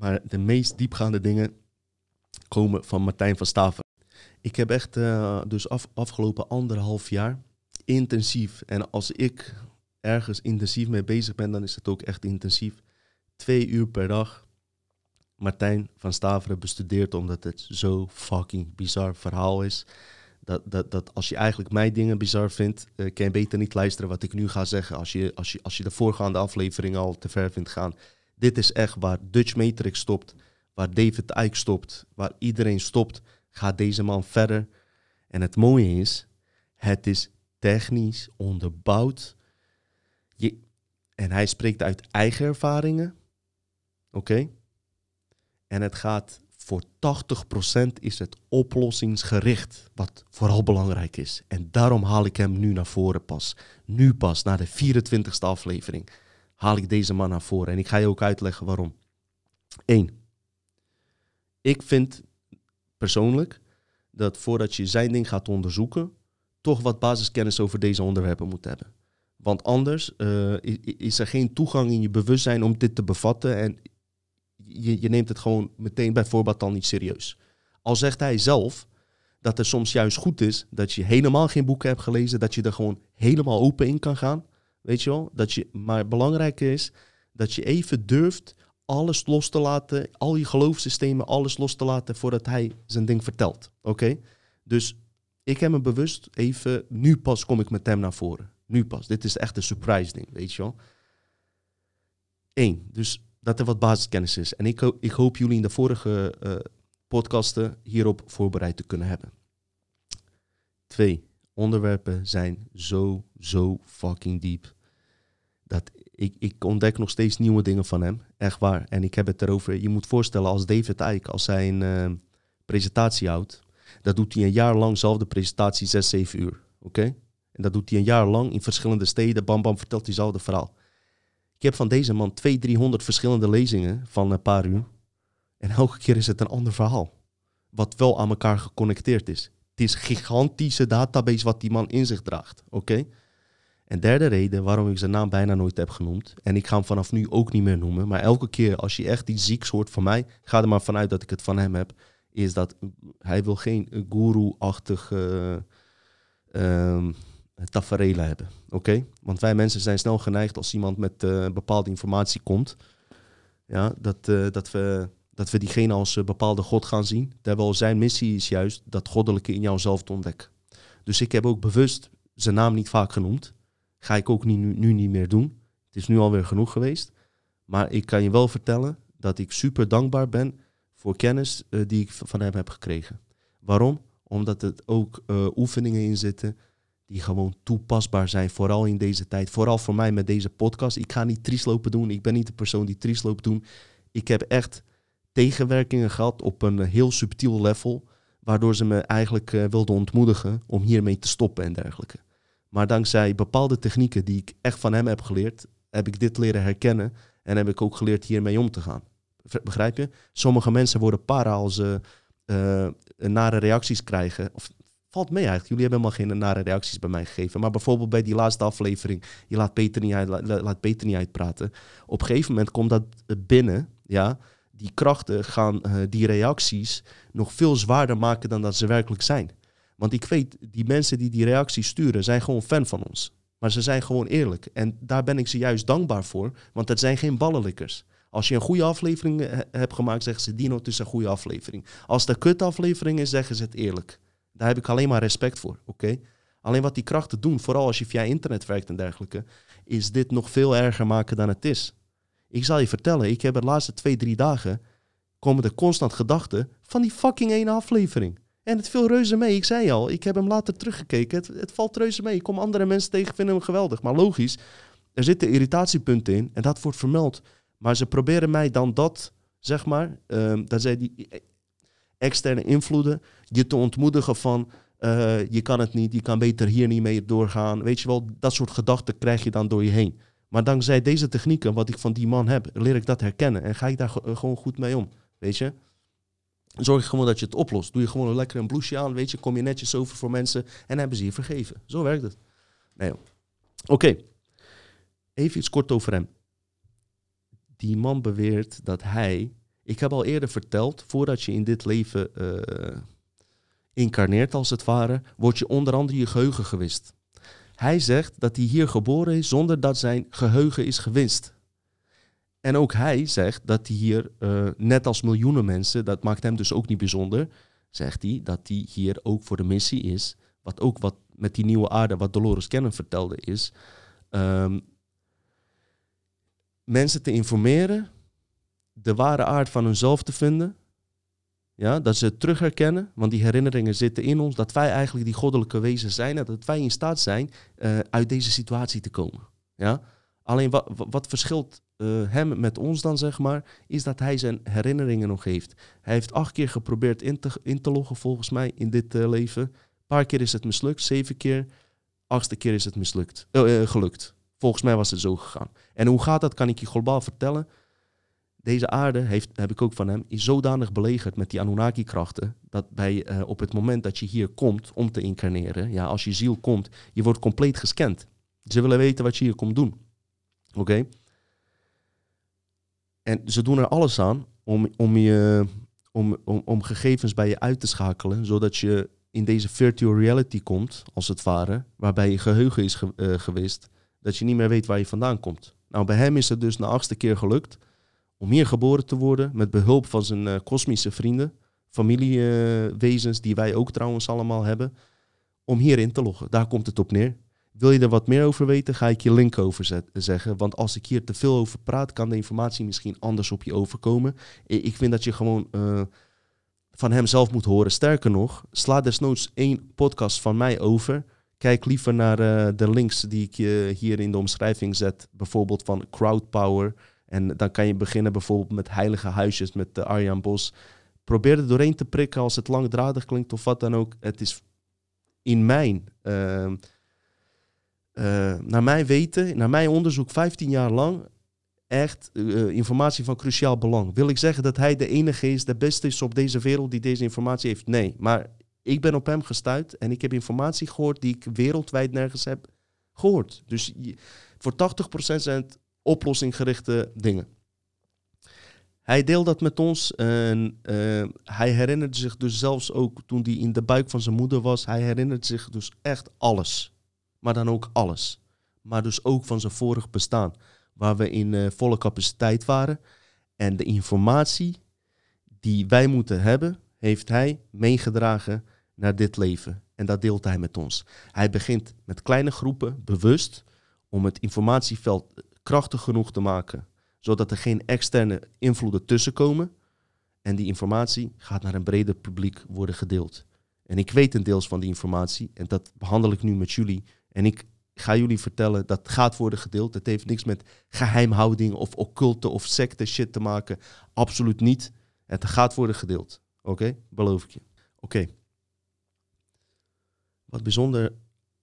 Maar de meest diepgaande dingen komen van Martijn van Staven. Ik heb echt uh, dus af, afgelopen anderhalf jaar intensief. En als ik ergens intensief mee bezig ben, dan is het ook echt intensief. Twee uur per dag Martijn van Staveren bestudeerd, omdat het zo fucking bizar verhaal is. Dat, dat, dat als je eigenlijk mijn dingen bizar vindt, uh, kan je beter niet luisteren wat ik nu ga zeggen. Als je, als, je, als je de voorgaande aflevering al te ver vindt gaan. Dit is echt waar Dutch Matrix stopt, waar David Icke stopt, waar iedereen stopt, gaat deze man verder. En het mooie is, het is technisch onderbouwd. Je, en hij spreekt uit eigen ervaringen. Oké? En het gaat voor 80% is het oplossingsgericht, wat vooral belangrijk is. En daarom haal ik hem nu naar voren pas. Nu pas, na de 24ste aflevering, haal ik deze man naar voren. En ik ga je ook uitleggen waarom. Eén. Ik vind persoonlijk dat voordat je zijn ding gaat onderzoeken, toch wat basiskennis over deze onderwerpen moet hebben. Want anders uh, is er geen toegang in je bewustzijn om dit te bevatten. En je, je neemt het gewoon meteen bijvoorbeeld dan niet serieus. Al zegt hij zelf dat het soms juist goed is dat je helemaal geen boeken hebt gelezen, dat je er gewoon helemaal open in kan gaan. Weet je wel? Dat je, maar belangrijk is dat je even durft alles los te laten, al je geloofssystemen, alles los te laten voordat hij zijn ding vertelt. Oké? Dus ik heb me bewust even, nu pas kom ik met hem naar voren. Nu pas. Dit is echt een surprise ding, weet je wel. Eén, dus dat er wat basiskennis is. En ik, ik hoop jullie in de vorige uh, podcasten hierop voorbereid te kunnen hebben. Twee, onderwerpen zijn zo, zo fucking diep. Dat ik, ik ontdek nog steeds nieuwe dingen van hem. Echt waar. En ik heb het erover. Je moet voorstellen als David Icke, als hij een uh, presentatie houdt. Dat doet hij een jaar lang zelf de presentatie 6, 7 uur. Oké? En dat doet hij een jaar lang in verschillende steden. Bam, bam, vertelt hij zelf verhaal. Ik heb van deze man 200, 300 verschillende lezingen van een paar uur. En elke keer is het een ander verhaal. Wat wel aan elkaar geconnecteerd is. Is gigantische database wat die man in zich draagt. Oké? En derde reden waarom ik zijn naam bijna nooit heb genoemd. En ik ga hem vanaf nu ook niet meer noemen. Maar elke keer als je echt iets zieks hoort van mij, ga er maar vanuit dat ik het van hem heb. Is dat hij wil geen guru-achtige. Uh, tafereelen hebben. Oké? Want wij mensen zijn snel geneigd als iemand met uh, bepaalde informatie komt, ja, dat, uh, dat, we, dat we diegene als uh, bepaalde God gaan zien. Terwijl zijn missie is juist dat goddelijke in jouzelf te ontdekken. Dus ik heb ook bewust zijn naam niet vaak genoemd. Ga ik ook nu, nu niet meer doen. Het is nu alweer genoeg geweest. Maar ik kan je wel vertellen dat ik super dankbaar ben voor kennis die ik van hem heb gekregen. Waarom? Omdat het ook oefeningen in zitten die gewoon toepasbaar zijn, vooral in deze tijd. Vooral voor mij met deze podcast. Ik ga niet trieslopen doen. Ik ben niet de persoon die trieslopen doen. Ik heb echt tegenwerkingen gehad op een heel subtiel level, waardoor ze me eigenlijk uh, wilden ontmoedigen om hiermee te stoppen en dergelijke. Maar dankzij bepaalde technieken die ik echt van hem heb geleerd, heb ik dit leren herkennen en heb ik ook geleerd hiermee om te gaan. Begrijp je? Sommige mensen worden para als ze uh, nare reacties krijgen, of valt mee eigenlijk. Jullie hebben helemaal geen nare reacties bij mij gegeven. Maar bijvoorbeeld bij die laatste aflevering, je laat Peter niet, uit, laat Peter niet uitpraten. Op een gegeven moment komt dat binnen, ja. Die krachten gaan uh, die reacties nog veel zwaarder maken dan dat ze werkelijk zijn. Want ik weet, die mensen die die reacties sturen, zijn gewoon fan van ons. Maar ze zijn gewoon eerlijk. En daar ben ik ze juist dankbaar voor, want het zijn geen ballenlikkers. Als je een goede aflevering eh, hebt gemaakt, zeggen ze, Dino, het is een goede aflevering. Als het een kut aflevering is, zeggen ze het eerlijk. Daar heb ik alleen maar respect voor, oké? Alleen wat die krachten doen, vooral als je via internet werkt en dergelijke, is dit nog veel erger maken dan het is. Ik zal je vertellen, ik heb de laatste twee, drie dagen komen er constant gedachten van die fucking ene aflevering. En het viel reuze mee. Ik zei al, ik heb hem later teruggekeken. Het, valt reuze mee. Ik kom andere mensen tegen, vinden hem geweldig. Maar logisch, er zitten irritatiepunten in en dat wordt vermeld. Maar ze proberen mij dan dat, zeg maar, um, dat zij die externe invloeden je te ontmoedigen van uh, je kan het niet, je kan beter hier niet mee doorgaan. Weet je wel, dat soort gedachten krijg je dan door je heen. Maar dankzij deze technieken, wat ik van die man heb, leer ik dat herkennen en ga ik daar gewoon goed mee om. Weet je? Zorg gewoon dat je het oplost. Doe je gewoon lekker een blouseje aan, weet je, kom je netjes over voor mensen en hebben ze je vergeven. Zo werkt het. Nee, Oké, even iets kort over hem. Die man beweert dat hij Ik heb al eerder verteld, voordat je in dit leven uh, incarneert als het ware, wordt je onder andere je geheugen gewist. Hij zegt dat hij hier geboren is zonder dat zijn geheugen is gewist. En ook hij zegt dat hij hier, uh, net als miljoenen mensen, dat maakt hem dus ook niet bijzonder, zegt hij dat hij hier ook voor de missie is. Wat ook wat met die nieuwe aarde, wat Dolores Cannon vertelde, is um, mensen te informeren, de ware aard van hunzelf te vinden. Ja, dat ze terug herkennen, want die herinneringen zitten in ons, dat wij eigenlijk die goddelijke wezen zijn en dat wij in staat zijn uh, uit deze situatie te komen. Ja? Alleen wat, wat verschilt uh, hem met ons dan, zeg maar, is dat hij zijn herinneringen nog heeft. Hij heeft acht keer geprobeerd in te, in te loggen, volgens mij, in dit uh, leven. Een paar keer is het mislukt, zeven keer. Achtste keer is het mislukt, gelukt. Volgens mij was het zo gegaan. En hoe gaat dat, kan ik je globaal vertellen. Deze aarde, heeft, heb ik ook van hem, is zodanig belegerd met die Anunnaki-krachten, dat bij, op het moment dat je hier komt om te incarneren, ja, als je ziel komt, je wordt compleet gescand. Ze willen weten wat je hier komt doen. Oké? En ze doen er alles aan om, om, je, om, om, om gegevens bij je uit te schakelen, zodat je in deze virtual reality komt, als het ware, waarbij je geheugen is ge, geweest, dat je niet meer weet waar je vandaan komt. Nou, bij hem is het dus na achtste keer gelukt om hier geboren te worden met behulp van zijn uh, kosmische vrienden, familiewezens, die wij ook trouwens allemaal hebben, om hierin te loggen. Daar komt het op neer. Wil je er wat meer over weten, ga ik je link over zeggen. Want als ik hier te veel over praat, kan de informatie misschien anders op je overkomen. Ik vind dat je gewoon uh, van hem zelf moet horen. Sterker nog, sla desnoods één podcast van mij over. Kijk liever naar uh, de links die ik je hier in de omschrijving zet. Bijvoorbeeld van Crowdpower. En dan kan je beginnen bijvoorbeeld met Heilige Huisjes met uh, Arjan Bos. Probeer er doorheen te prikken als het langdradig klinkt of wat dan ook. Het is in mijn uh, naar mijn weten, naar mijn onderzoek, 15 jaar lang echt uh, informatie van cruciaal belang. Wil ik zeggen dat hij de enige is, de beste is op deze wereld die deze informatie heeft? Nee, maar ik ben op hem gestuurd en ik heb informatie gehoord die ik wereldwijd nergens heb gehoord. Dus voor 80% zijn het oplossinggerichte dingen. Hij deelt dat met ons en uh, hij herinnert zich dus zelfs ook toen hij in de buik van zijn moeder was, hij herinnert zich dus echt alles maar dan ook alles. Maar dus ook van zijn vorig bestaan, waar we in uh, volle capaciteit waren. En de informatie die wij moeten hebben, heeft hij meegedragen naar dit leven. En dat deelt hij met ons. Hij begint met kleine groepen, bewust, om het informatieveld krachtig genoeg te maken, zodat er geen externe invloeden tussenkomen. En die informatie gaat naar een breder publiek worden gedeeld. En ik weet een deels van die informatie en dat behandel ik nu met jullie en ik ga jullie vertellen, dat gaat worden gedeeld. Het heeft niks met geheimhouding of occulte of secte shit te maken. Absoluut niet. Het gaat worden gedeeld. Oké? Beloof ik je. Oké. Wat bijzonder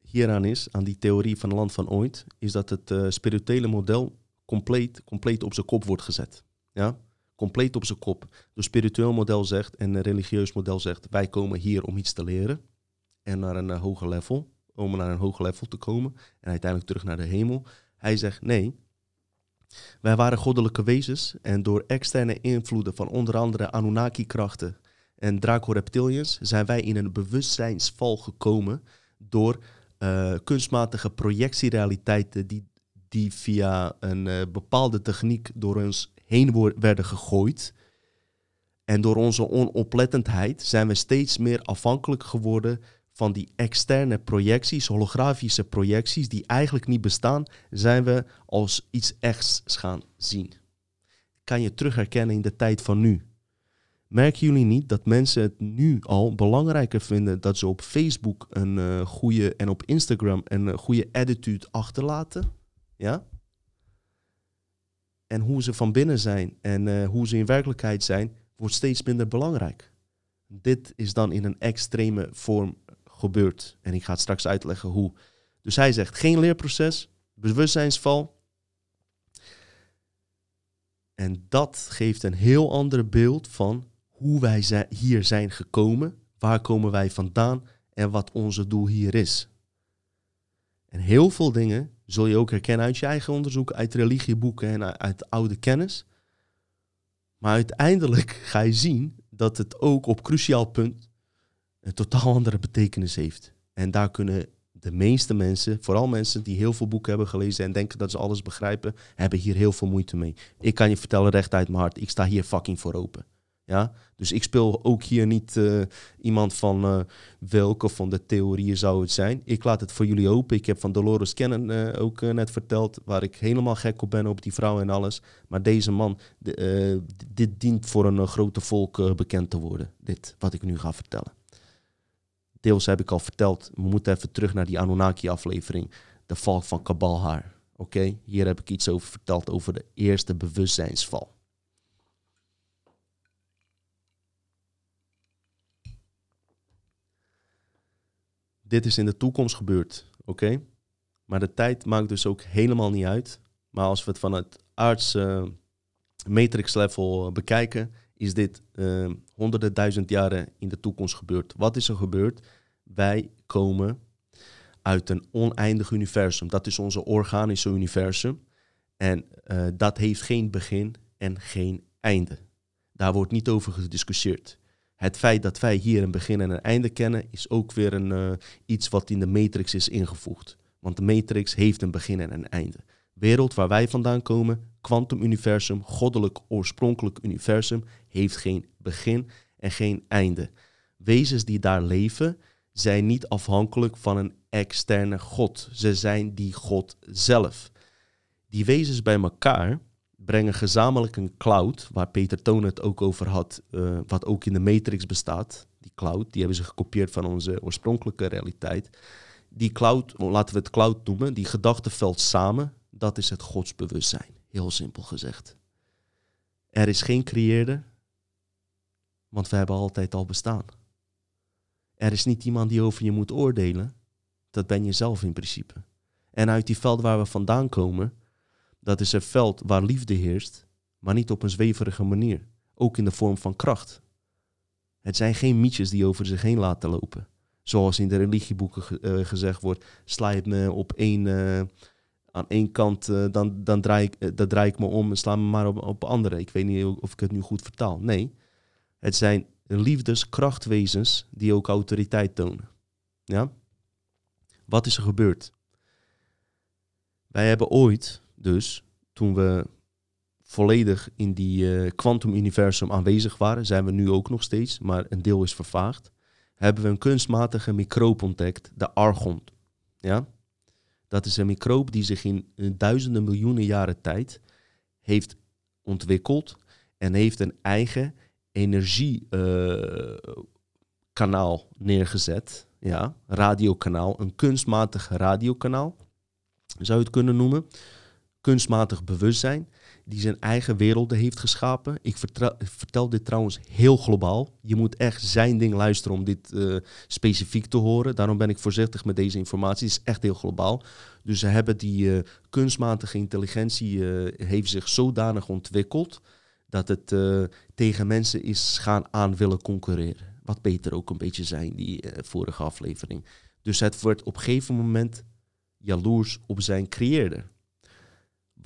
hieraan is, aan die theorie van land van ooit, is dat het uh, spirituele model compleet, compleet op zijn kop wordt gezet. Ja? Compleet op zijn kop. Dus spiritueel model zegt en religieus model zegt, wij komen hier om iets te leren en naar een uh, hoger level om naar een hoger level te komen en uiteindelijk terug naar de hemel. Hij zegt nee. Wij waren goddelijke wezens en door externe invloeden van onder andere Anunnaki-krachten en Draco-reptilians zijn wij in een bewustzijnsval gekomen door uh, kunstmatige projectierealiteiten die, die via een uh, bepaalde techniek door ons heen werden gegooid. En door onze onoplettendheid zijn we steeds meer afhankelijk geworden van die externe projecties, holografische projecties, die eigenlijk niet bestaan, zijn we als iets echts gaan zien. Kan je terug herkennen in de tijd van nu? Merken jullie niet dat mensen het nu al belangrijker vinden dat ze op Facebook een uh, goede en op Instagram een uh, goede attitude achterlaten? Ja? En hoe ze van binnen zijn en uh, hoe ze in werkelijkheid zijn, wordt steeds minder belangrijk. Dit is dan in een extreme vorm gebeurt. En ik ga het straks uitleggen hoe. Dus hij zegt geen leerproces, bewustzijnsval. En dat geeft een heel ander beeld van hoe wij hier zijn gekomen, waar komen wij vandaan en wat onze doel hier is. En heel veel dingen zul je ook herkennen uit je eigen onderzoek, uit religieboeken en uit oude kennis. Maar uiteindelijk ga je zien dat het ook op cruciaal punt een totaal andere betekenis heeft. En daar kunnen de meeste mensen, vooral mensen die heel veel boeken hebben gelezen en denken dat ze alles begrijpen, hebben hier heel veel moeite mee. Ik kan je vertellen recht uit mijn hart, ik sta hier fucking voor open. Ja? Dus ik speel ook hier niet eh, iemand van uh, welke van de theorieën zou het zijn. Ik laat het voor jullie open. Ik heb van Dolores Cannon uh, ook net verteld, waar ik helemaal gek op ben op die vrouw en alles. Maar deze man, dit dient voor een grote volk bekend te worden. Dit, wat ik nu ga vertellen. Deels heb ik al verteld, we moeten even terug naar die Anunnaki-aflevering. De val van Kabalhaar. Oké, hier heb ik iets over verteld over de eerste bewustzijnsval. Dit is in de toekomst gebeurd, oké? Maar de tijd maakt dus ook helemaal niet uit. Maar als we het van het aardse matrix level bekijken, is dit uh, honderden duizend jaren in de toekomst gebeurd. Wat is er gebeurd? Wij komen uit een oneindig universum. Dat is onze organische universum. En dat heeft geen begin en geen einde. Daar wordt niet over gediscussieerd het feit dat wij hier een begin en een einde kennen, is ook weer een, uh, iets wat in de matrix is ingevoegd. Want de matrix heeft een begin en een einde. Wereld waar wij vandaan komen, kwantumuniversum, goddelijk oorspronkelijk universum, heeft geen begin en geen einde. Wezens die daar leven, zijn niet afhankelijk van een externe God. Ze zijn die God zelf. Die wezens bij elkaar brengen gezamenlijk een cloud, waar Peter Toon het ook over had, uh, wat ook in de Matrix bestaat. Die cloud, die hebben ze gekopieerd van onze oorspronkelijke realiteit. Die cloud, laten we het cloud noemen, die gedachtenveld samen, dat is het godsbewustzijn. Heel simpel gezegd. Er is geen creëerder, want we hebben altijd al bestaan. Er is niet iemand die over je moet oordelen, dat ben je zelf in principe. En uit die veld waar we vandaan komen, dat is een veld waar liefde heerst, maar niet op een zweverige manier. Ook in de vorm van kracht. Het zijn geen mietjes die over zich heen laten lopen. Zoals in de religieboeken uh, gezegd wordt, sla je me op één, uh, aan één kant, uh, dan, dan, draai ik, dan draai ik me om en sla me maar op, op andere. Ik weet niet of ik het nu goed vertaal. Nee, het zijn liefdeskrachtwezens die ook autoriteit tonen. Ja? Wat is er gebeurd? Wij hebben ooit dus toen we volledig in die kwantum-universum aanwezig waren, zijn we nu ook nog steeds, maar een deel is vervaagd, hebben we een kunstmatige microop ontdekt, de argon. Ja? Dat is een microop die zich in duizenden miljoenen jaren tijd heeft ontwikkeld en heeft een eigen energiekanaal neergezet. Ja, radiokanaal, een kunstmatig radiokanaal, zou je het kunnen noemen kunstmatig bewustzijn die zijn eigen werelden heeft geschapen. Ik vertel, dit trouwens heel globaal. Je moet echt zijn ding luisteren om dit uh, specifiek te horen. Daarom ben ik voorzichtig met deze informatie. Het is echt heel globaal. Dus ze hebben die uh, kunstmatige intelligentie uh, heeft zich zodanig ontwikkeld dat het tegen mensen is gaan aan willen concurreren. Wat beter ook een beetje zijn die vorige aflevering. Dus het wordt op een gegeven moment jaloers op zijn creëerder.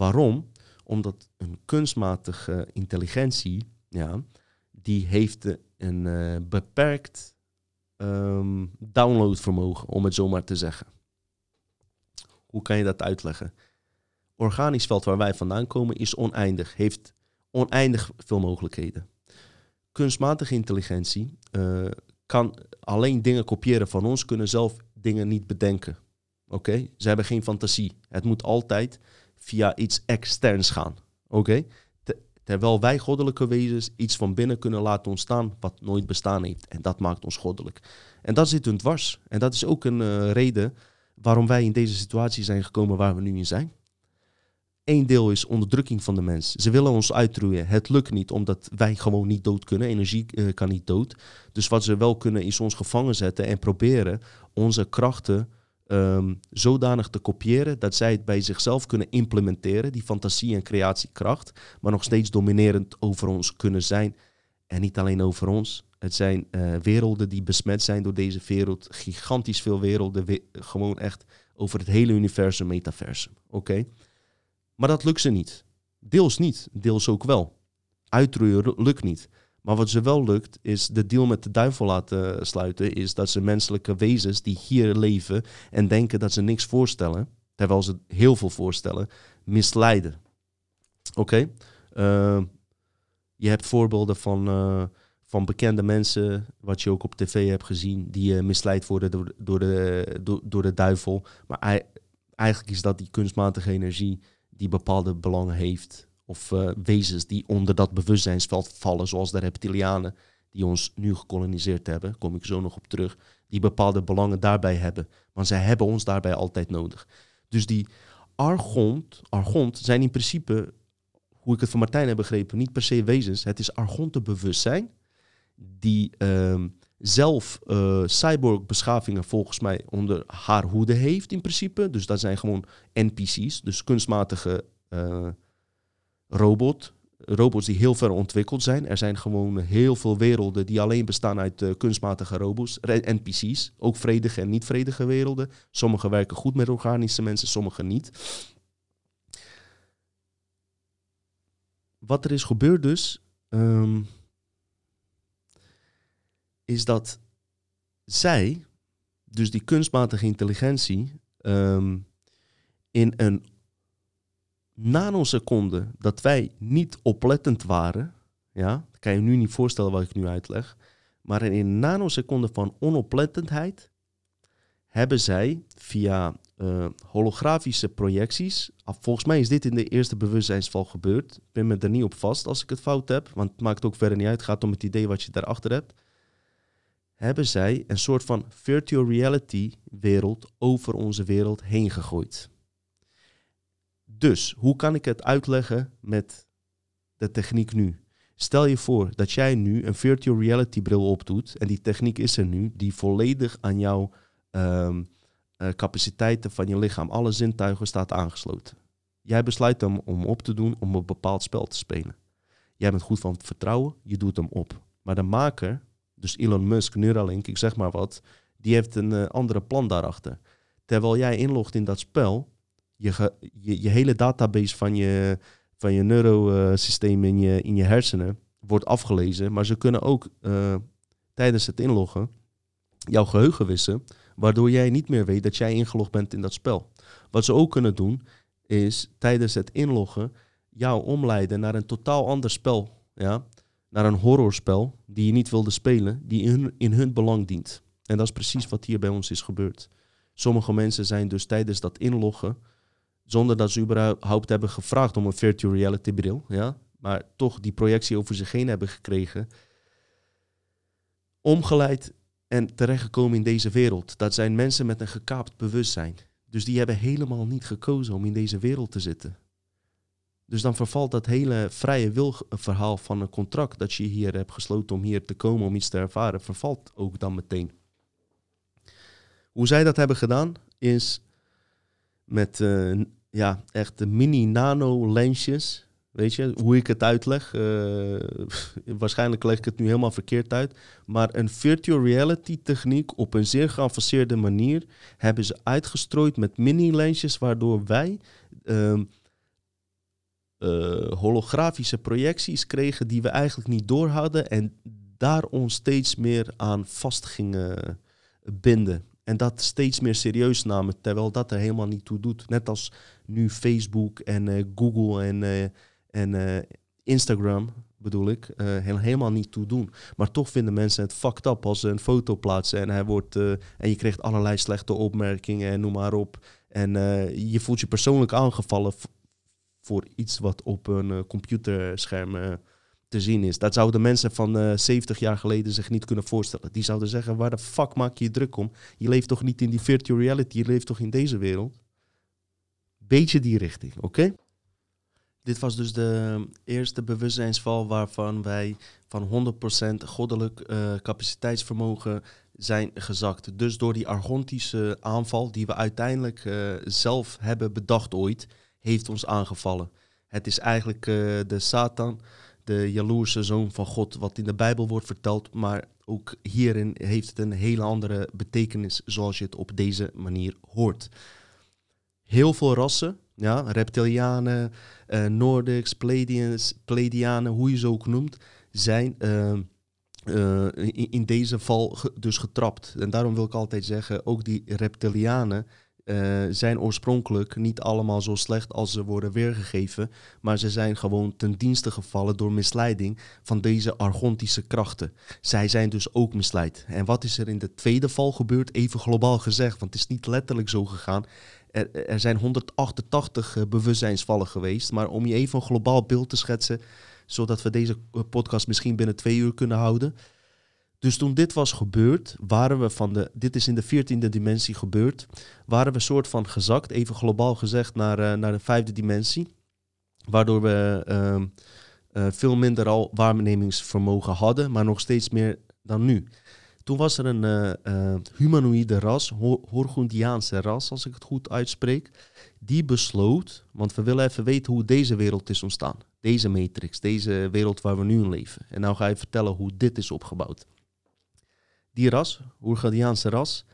Waarom? Omdat een kunstmatige intelligentie, ja, die heeft een uh, beperkt um, downloadvermogen, om het zo maar te zeggen. Hoe kan je dat uitleggen? Organisch veld waar wij vandaan komen is oneindig, heeft oneindig veel mogelijkheden. Kunstmatige intelligentie uh, kan alleen dingen kopiëren van ons, kunnen zelf dingen niet bedenken. Oké? Ze hebben geen fantasie. Het moet altijd via iets externs gaan. Oké? Terwijl wij goddelijke wezens iets van binnen kunnen laten ontstaan wat nooit bestaan heeft. En dat maakt ons goddelijk. En dat zit hun dwars. En dat is ook een uh, reden waarom wij in deze situatie zijn gekomen waar we nu in zijn. Eén deel is onderdrukking van de mens. Ze willen ons uitroeien. Het lukt niet omdat wij gewoon niet dood kunnen. Energie uh, kan niet dood. Dus wat ze wel kunnen is ons gevangen zetten en proberen onze krachten um, zodanig te kopiëren dat zij het bij zichzelf kunnen implementeren, die fantasie en creatiekracht, maar nog steeds dominerend over ons kunnen zijn. En niet alleen over ons. Het zijn uh, werelden die besmet zijn door deze wereld. Gigantisch veel werelden. We gewoon echt over het hele universum, metaversum. Oké? Maar dat lukt ze niet. Deels niet, deels ook wel. uitroeien lukt niet. Maar wat ze wel lukt, is de deal met de duivel laten sluiten. Is dat ze menselijke wezens die hier leven en denken dat ze niks voorstellen, terwijl ze heel veel voorstellen, misleiden. Oké? Ehm, je hebt voorbeelden van, eh, van bekende mensen, wat je ook op tv hebt gezien, die uh, misleid worden door, door, de, door de duivel. Maar eigenlijk is dat die kunstmatige energie die bepaalde belangen heeft of uh, wezens die onder dat bewustzijnsveld vallen, zoals de reptilianen die ons nu gekoloniseerd hebben, kom ik zo nog op terug, die bepaalde belangen daarbij hebben. Want zij hebben ons daarbij altijd nodig. Dus die argont, argont zijn in principe, hoe ik het van Martijn heb begrepen, niet per se wezens. Het is argonte bewustzijn die uh, zelf uh, cyborg-beschavingen volgens mij onder haar hoede heeft in principe. Dus dat zijn gewoon NPC's, dus kunstmatige uh, robot. Robots die heel ver ontwikkeld zijn. Er zijn gewoon heel veel werelden die alleen bestaan uit uh, kunstmatige robots, NPC's. Ook vredige en niet-vredige werelden. Sommige werken goed met organische mensen, sommige niet. Wat er is gebeurd dus, um, is dat zij, dus die kunstmatige intelligentie, um, in een nanoseconde dat wij niet oplettend waren, ja, kan je nu niet voorstellen wat ik nu uitleg, maar in een nanoseconde van onoplettendheid hebben zij via uh, holografische projecties, volgens mij is dit in de eerste bewustzijnsval gebeurd, ik ben me er niet op vast als ik het fout heb, want het maakt ook verder niet uit, het gaat om het idee wat je daarachter hebt, hebben zij een soort van virtual reality wereld over onze wereld heen gegooid. Dus hoe kan ik het uitleggen met de techniek nu? Stel je voor dat jij nu een virtual reality bril opdoet en die techniek is er nu, die volledig aan jouw um, capaciteiten van je lichaam, alle zintuigen staat aangesloten. Jij besluit hem om op te doen om een bepaald spel te spelen. Jij bent goed van vertrouwen, je doet hem op. Maar de maker, dus Elon Musk, Neuralink, ik zeg maar wat, die heeft een uh, andere plan daarachter. Terwijl jij inlogt in dat spel, je, je, hele database van je, van je neurosysteem in je, in je hersenen wordt afgelezen. Maar ze kunnen ook uh, tijdens het inloggen jouw geheugen wissen, waardoor jij niet meer weet dat jij ingelogd bent in dat spel. Wat ze ook kunnen doen, is tijdens het inloggen jou omleiden naar een totaal ander spel. Ja? Naar een horrorspel die je niet wilde spelen, die in in hun belang dient. En dat is precies wat hier bij ons is gebeurd. Sommige mensen zijn dus tijdens dat inloggen zonder dat ze überhaupt hebben gevraagd om een virtual reality bril. Ja? Maar toch die projectie over zich heen hebben gekregen. Omgeleid en terechtgekomen in deze wereld. Dat zijn mensen met een gekaapt bewustzijn. Dus die hebben helemaal niet gekozen om in deze wereld te zitten. Dus dan vervalt dat hele vrije wilverhaal van een contract dat je hier hebt gesloten om hier te komen, om iets te ervaren, vervalt ook dan meteen. Hoe zij dat hebben gedaan is met uh, ja, echt de mini-nano-lensjes. Weet je, hoe ik het uitleg. Uh, waarschijnlijk leg ik het nu helemaal verkeerd uit. Maar een virtual reality techniek op een zeer geavanceerde manier hebben ze uitgestrooid met mini-lensjes, waardoor wij uh, uh, holografische projecties kregen die we eigenlijk niet door hadden en daar ons steeds meer aan vast gingen binden. En dat steeds meer serieus namen, terwijl dat er helemaal niet toe doet. Net als nu Facebook en uh, Google en, uh, en uh, Instagram, bedoel ik, helemaal niet toe doen. Maar toch vinden mensen het fucked up als ze een foto plaatsen en, hij wordt, en je krijgt allerlei slechte opmerkingen en noem maar op. En je voelt je persoonlijk aangevallen voor iets wat op een computerscherm te zien is. Dat zouden mensen van uh, eh, 70 jaar geleden zich niet kunnen voorstellen. Die zouden zeggen, waar de fuck maak je je druk om? Je leeft toch niet in die virtual reality, je leeft toch in deze wereld? Beetje die richting, oké? Dit was dus de eerste bewustzijnsval waarvan wij van 100% goddelijk uh, capaciteitsvermogen zijn gezakt. Dus door die argontische aanval die we uiteindelijk uh, zelf hebben bedacht ooit, heeft ons aangevallen. Het is eigenlijk de Satan de jaloerse zoon van God, wat in de Bijbel wordt verteld, maar ook hierin heeft het een hele andere betekenis zoals je het op deze manier hoort. heel veel rassen. Ja, reptilianen, uh, Nordics, Pleiadians, hoe je ze ook noemt, zijn uh, in, in, deze val dus getrapt. En daarom wil ik altijd zeggen, ook die reptilianen uh, zijn oorspronkelijk niet allemaal zo slecht als ze worden weergegeven, maar ze zijn gewoon ten dienste gevallen door misleiding van deze argontische krachten. Zij zijn dus ook misleid. En wat is er in de tweede val gebeurd? Even globaal gezegd, want het is niet letterlijk zo gegaan. Er, er zijn 188 uh, bewustzijnsvallen geweest, maar om je even een globaal beeld te schetsen, zodat we deze podcast misschien binnen twee uur kunnen houden. Dus toen dit was gebeurd, waren we van de, dit is in de veertiende dimensie gebeurd, waren we soort van gezakt, even globaal gezegd, naar, uh, naar de vijfde dimensie. Waardoor we uh, uh, veel minder al waarnemingsvermogen hadden, maar nog steeds meer dan nu. Toen was er een uh, humanoïde ras, Horgundiaanse ras, als ik het goed uitspreek, die besloot, want we willen even weten hoe deze wereld is ontstaan. Deze matrix, deze wereld waar we nu in leven. En nou ga je vertellen hoe dit is opgebouwd. Die ras, Oergadiaanse ras,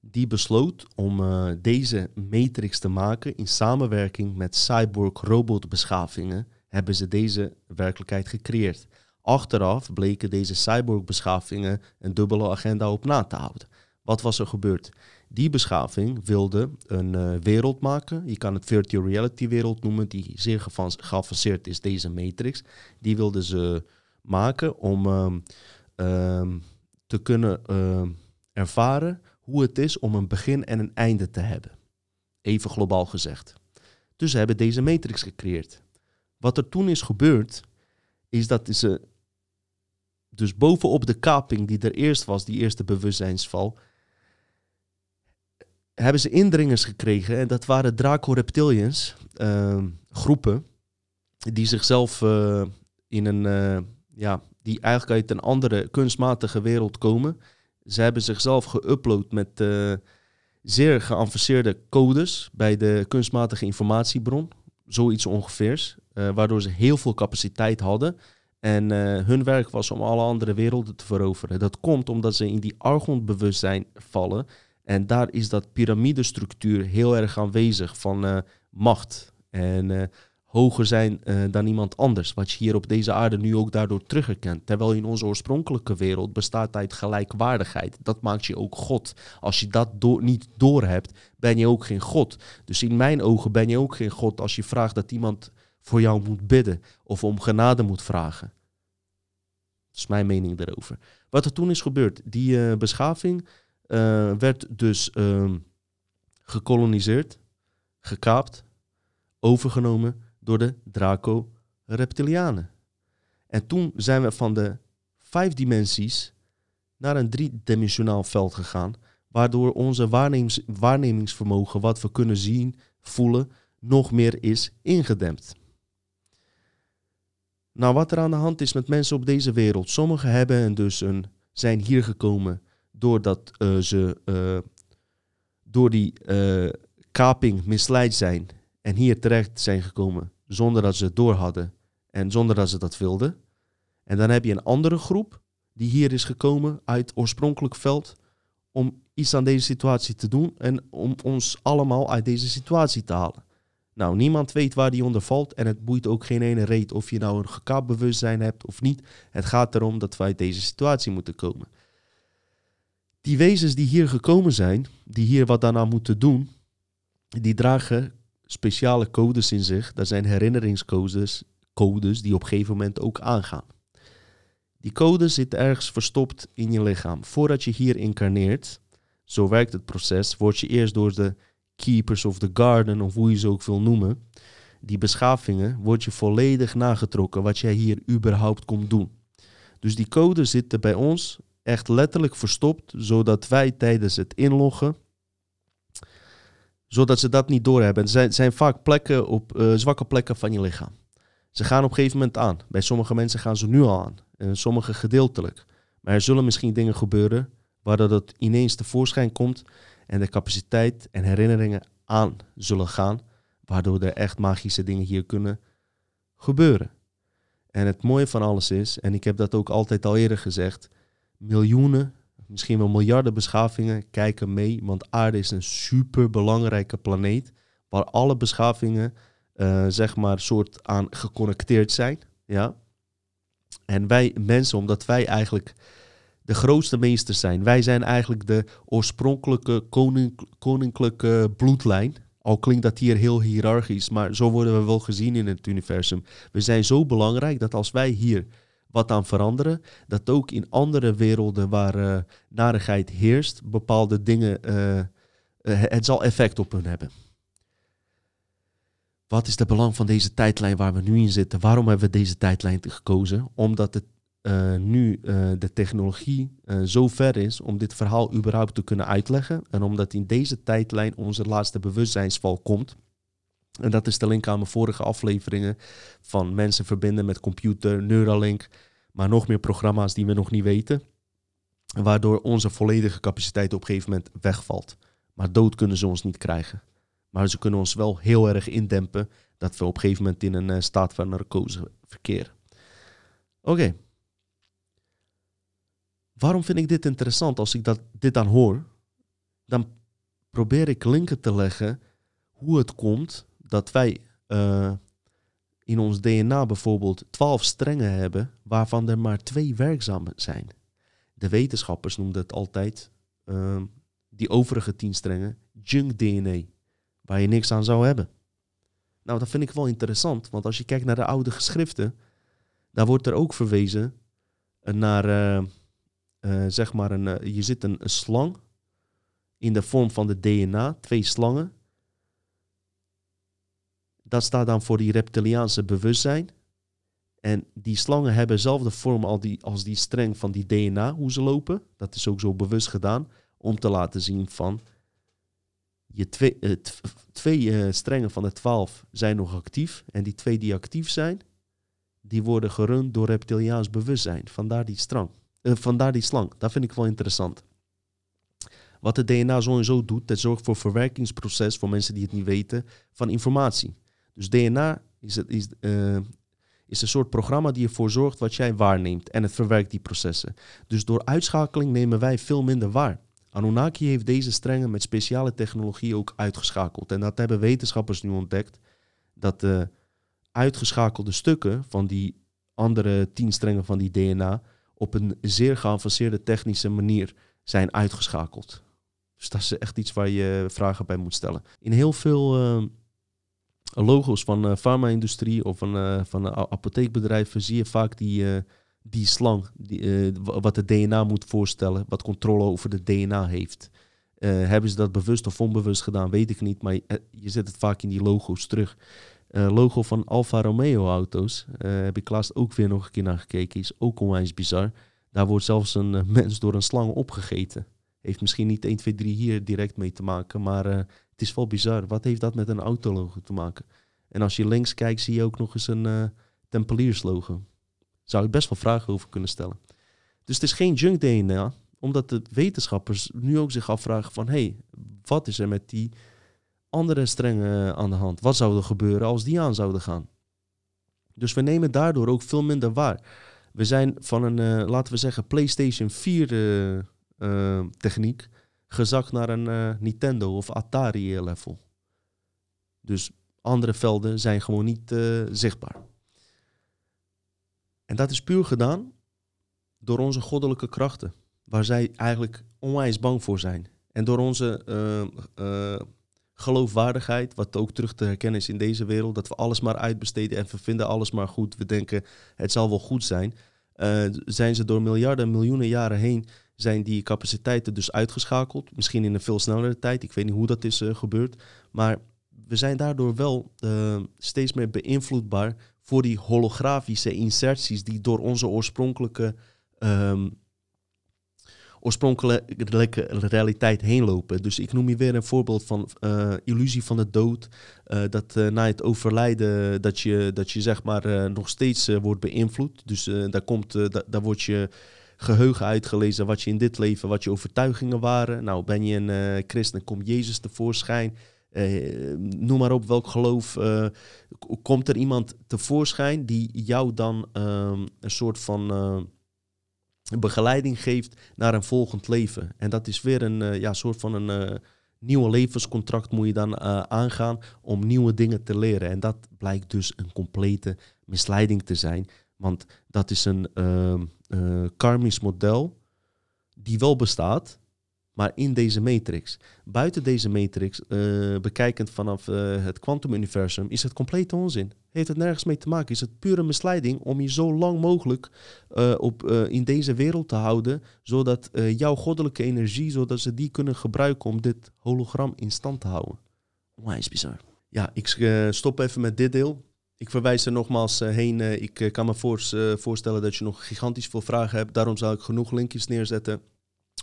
die besloot om uh, deze matrix te maken in samenwerking met cyborg robotbeschavingen hebben ze deze werkelijkheid gecreëerd. Achteraf bleken deze cyborg-beschavingen een dubbele agenda op na te houden. Wat was er gebeurd? Die beschaving wilde een uh, wereld maken. Je kan het virtual reality wereld noemen, die zeer geavanceerd is, deze matrix. Die wilden ze maken om um, um, te kunnen uh, ervaren hoe het is om een begin en een einde te hebben. Even globaal gezegd. Dus ze hebben deze matrix gecreëerd. Wat er toen is gebeurd, is dat ze dus bovenop de kaping die er eerst was, die eerste bewustzijnsval, hebben ze indringers gekregen. En dat waren Draco-reptilians, uh, groepen, die zichzelf uh, in een, uh, ja, die eigenlijk uit een andere kunstmatige wereld komen. Ze hebben zichzelf geüpload met uh, zeer geavanceerde codes bij de kunstmatige informatiebron. Zoiets ongeveers. waardoor ze heel veel capaciteit hadden. En uh, hun werk was om alle andere werelden te veroveren. Dat komt omdat ze in die argontbewustzijn vallen. En daar is dat piramidestructuur heel erg aanwezig van macht. En hoger zijn dan iemand anders. Wat je hier op deze aarde nu ook daardoor terugherkent. Terwijl in onze oorspronkelijke wereld bestaat uit gelijkwaardigheid. Dat maakt je ook God. Als je dat door, niet doorhebt, ben je ook geen God. Dus in mijn ogen ben je ook geen God als je vraagt dat iemand voor jou moet bidden of om genade moet vragen. Dat is mijn mening daarover. Wat er toen is gebeurd, die uh, beschaving uh, werd dus uh, gekoloniseerd, gekaapt, overgenomen door de Draco-reptilianen. En toen zijn we van de vijf dimensies naar een driedimensionaal veld gegaan, waardoor onze waarnemings waarnemingsvermogen, wat we kunnen zien, voelen, nog meer is ingedempt. Nou, wat er aan de hand is met mensen op deze wereld. Sommigen hebben dus een, zijn hier gekomen doordat uh, ze uh, door die uh, kaping misleid zijn en hier terecht zijn gekomen zonder dat ze het door hadden en zonder dat ze dat wilden. En dan heb je een andere groep die hier is gekomen uit oorspronkelijk veld om iets aan deze situatie te doen en om ons allemaal uit deze situatie te halen. Nou, niemand weet waar die onder valt en het boeit ook geen ene reet of je nou een gekaapt bewustzijn hebt of niet. Het gaat erom dat wij uit deze situatie moeten komen. Die wezens die hier gekomen zijn, die hier wat daarna moeten doen, die dragen speciale codes in zich. Dat zijn herinneringscodes codes die op een gegeven moment ook aangaan. Die code zit ergens verstopt in je lichaam. Voordat je hier incarneert, zo werkt het proces, word je eerst door de keepers of the garden, of hoe je ze ook wil noemen, die beschavingen, word je volledig nagetrokken wat jij hier überhaupt komt doen. Dus die code zitten bij ons echt letterlijk verstopt, zodat wij tijdens het inloggen, zodat ze dat niet doorhebben. Het zijn, zijn vaak plekken op uh, zwakke plekken van je lichaam. Ze gaan op een gegeven moment aan. Bij sommige mensen gaan ze nu al aan, en sommige gedeeltelijk. Maar er zullen misschien dingen gebeuren waardoor dat ineens tevoorschijn komt en de capaciteit en herinneringen aan zullen gaan, waardoor er echt magische dingen hier kunnen gebeuren. En het mooie van alles is, en ik heb dat ook altijd al eerder gezegd, miljoenen, misschien wel miljarden beschavingen kijken mee. Want aarde is een super belangrijke planeet. Waar alle beschavingen, uh, zeg maar, soort aan geconnecteerd zijn. Ja. En wij mensen, omdat wij eigenlijk de grootste meesters zijn. Wij zijn eigenlijk de oorspronkelijke koninklijke bloedlijn. Al klinkt dat hier heel hiërarchisch, maar zo worden we wel gezien in het universum. We zijn zo belangrijk dat als wij hier wat aan veranderen, dat ook in andere werelden waar uh, narigheid heerst, bepaalde dingen, uh, het zal effect op hun hebben. Wat is de belang van deze tijdlijn waar we nu in zitten? Waarom hebben we deze tijdlijn gekozen? Omdat het nu de technologie zo ver is om dit verhaal überhaupt te kunnen uitleggen. En omdat in deze tijdlijn onze laatste bewustzijnsval komt. En dat is de link aan mijn vorige afleveringen van mensen verbinden met computer, Neuralink, maar nog meer programma's die we nog niet weten. Waardoor onze volledige capaciteit op een gegeven moment wegvalt. Maar dood kunnen ze ons niet krijgen. Maar ze kunnen ons wel heel erg indempen dat we op een gegeven moment in een staat van narcose verkeren. Oké. Waarom vind ik dit interessant? Als ik dat, dit dan hoor, dan probeer ik linken te leggen hoe het komt dat wij uh, in ons DNA bijvoorbeeld twaalf strengen hebben, waarvan er maar twee werkzaam zijn. De wetenschappers noemden het altijd, uh, die overige tien strengen, junk DNA, waar je niks aan zou hebben. Nou, dat vind ik wel interessant, want als je kijkt naar de oude geschriften, daar wordt er ook verwezen naar... Uh, uh, zeg maar, een, je zit een, een, slang in de vorm van de DNA, twee slangen. Dat staat dan voor die reptiliaanse bewustzijn. En die slangen hebben dezelfde vorm als die, als die streng van die DNA, hoe ze lopen. Dat is ook zo bewust gedaan, om te laten zien van... Je twee, uh, twee strengen van de twaalf zijn nog actief. En die twee die actief zijn, die worden gerund door reptiliaans bewustzijn. Vandaar die strang. Uh, vandaar die slang. Dat vind ik wel interessant. Wat het DNA sowieso doet, dat zorgt voor verwerkingsproces, voor mensen die het niet weten, van informatie. Dus DNA is, het, is, uh, is een soort programma die ervoor zorgt wat jij waarneemt en het verwerkt die processen. Dus door uitschakeling nemen wij veel minder waar. Anunnaki heeft deze strengen met speciale technologie ook uitgeschakeld. En dat hebben wetenschappers nu ontdekt, dat de uitgeschakelde stukken van die andere tien strengen van die DNA op een zeer geavanceerde technische manier zijn uitgeschakeld. Dus dat is echt iets waar je vragen bij moet stellen. In heel veel uh, logo's van farma-industrie of van, uh, van apotheekbedrijven zie je vaak die, die slang, die, wat het DNA moet voorstellen, wat controle over het DNA heeft. hebben ze dat bewust of onbewust gedaan, weet ik niet, maar je, zet het vaak in die logo's terug. Uh, logo van Alfa Romeo auto's. Heb ik laatst ook weer nog een keer naar gekeken. Is ook onwijs bizar. Daar wordt zelfs een mens door een slang opgegeten. Heeft misschien niet 1, 2, 3 hier direct mee te maken. Maar het is wel bizar. Wat heeft dat met een autologo te maken? En als je links kijkt, zie je ook nog eens een Tempelierslogo. Zou ik best wel vragen over kunnen stellen. Dus het is geen junk DNA. Omdat de wetenschappers nu ook zich afvragen van... Hé, hey, wat is er met die andere strengen aan de hand. Wat zou er gebeuren als die aan zouden gaan? Dus we nemen daardoor ook veel minder waar. We zijn van een, uh, laten we zeggen, PlayStation 4 uh, uh, techniek gezakt naar een eh, Nintendo of Atari level. Dus andere velden zijn gewoon niet eh, zichtbaar. En dat is puur gedaan door onze goddelijke krachten, waar zij eigenlijk onwijs bang voor zijn. En door onze geloofwaardigheid, wat ook terug te herkennen is in deze wereld, dat we alles maar uitbesteden en we vinden alles maar goed. We denken het zal wel goed zijn. Zijn ze door miljarden, miljoenen jaren heen, zijn die capaciteiten dus uitgeschakeld. Misschien in een veel snellere tijd. Ik weet niet hoe dat is uh, gebeurd. Maar we zijn daardoor wel uh, steeds meer beïnvloedbaar voor die holografische inserties die door onze oorspronkelijke um, oorspronkelijke realiteit heen lopen. Dus ik noem je weer een voorbeeld van uh, illusie van de dood. Dat na het overlijden dat je, dat je zeg maar nog steeds wordt beïnvloed. Dus daar, komt, daar wordt je geheugen uitgelezen wat je in dit leven, wat je overtuigingen waren. Nou, ben je een christen, komt Jezus tevoorschijn. noem maar op welk geloof. komt er iemand tevoorschijn die jou dan ehm, een soort van begeleiding geeft naar een volgend leven. En dat is weer een uh, ja, soort van een uh, nieuwe levenscontract moet je dan uh, aangaan om nieuwe dingen te leren. En dat blijkt dus een complete misleiding te zijn. Want dat is een ehm, karmisch model die wel bestaat, maar in deze matrix. Buiten deze matrix, uh, bekijkend vanaf uh, het kwantumuniversum, is het complete onzin. Heeft het nergens mee te maken. Is het pure misleiding om je zo lang mogelijk uh, op, in deze wereld te houden, zodat jouw goddelijke energie, zodat ze die kunnen gebruiken om dit hologram in stand te houden. Onwijs bizar. Ja, ik stop even met dit deel. Ik verwijs er nogmaals heen. ik kan me voorstellen dat je nog gigantisch veel vragen hebt. Daarom zal ik genoeg linkjes neerzetten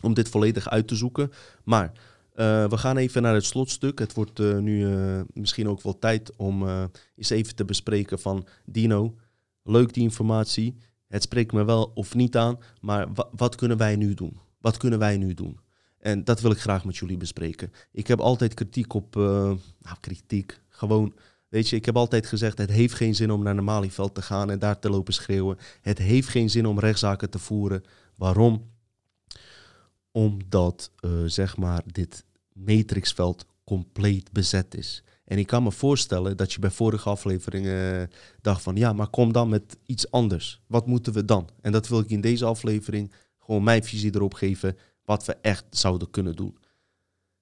om dit volledig uit te zoeken. Maar we gaan even naar het slotstuk. Het wordt nu misschien ook wel tijd om eens even te bespreken van Dino. Leuk die informatie. Het spreekt me wel of niet aan. Maar wat kunnen wij nu doen? Wat kunnen wij nu doen? En dat wil ik graag met jullie bespreken. Ik heb altijd kritiek op. nou, kritiek. Gewoon. Weet je, ik heb altijd gezegd: het heeft geen zin om naar Malieveld te gaan en daar te lopen schreeuwen. Het heeft geen zin om rechtszaken te voeren. Waarom? omdat uh, zeg maar dit matrixveld compleet bezet is. En ik kan me voorstellen dat je bij vorige afleveringen uh, dacht van ja, maar kom dan met iets anders. Wat moeten we dan? En dat wil ik in deze aflevering gewoon mijn visie erop geven wat we echt zouden kunnen doen.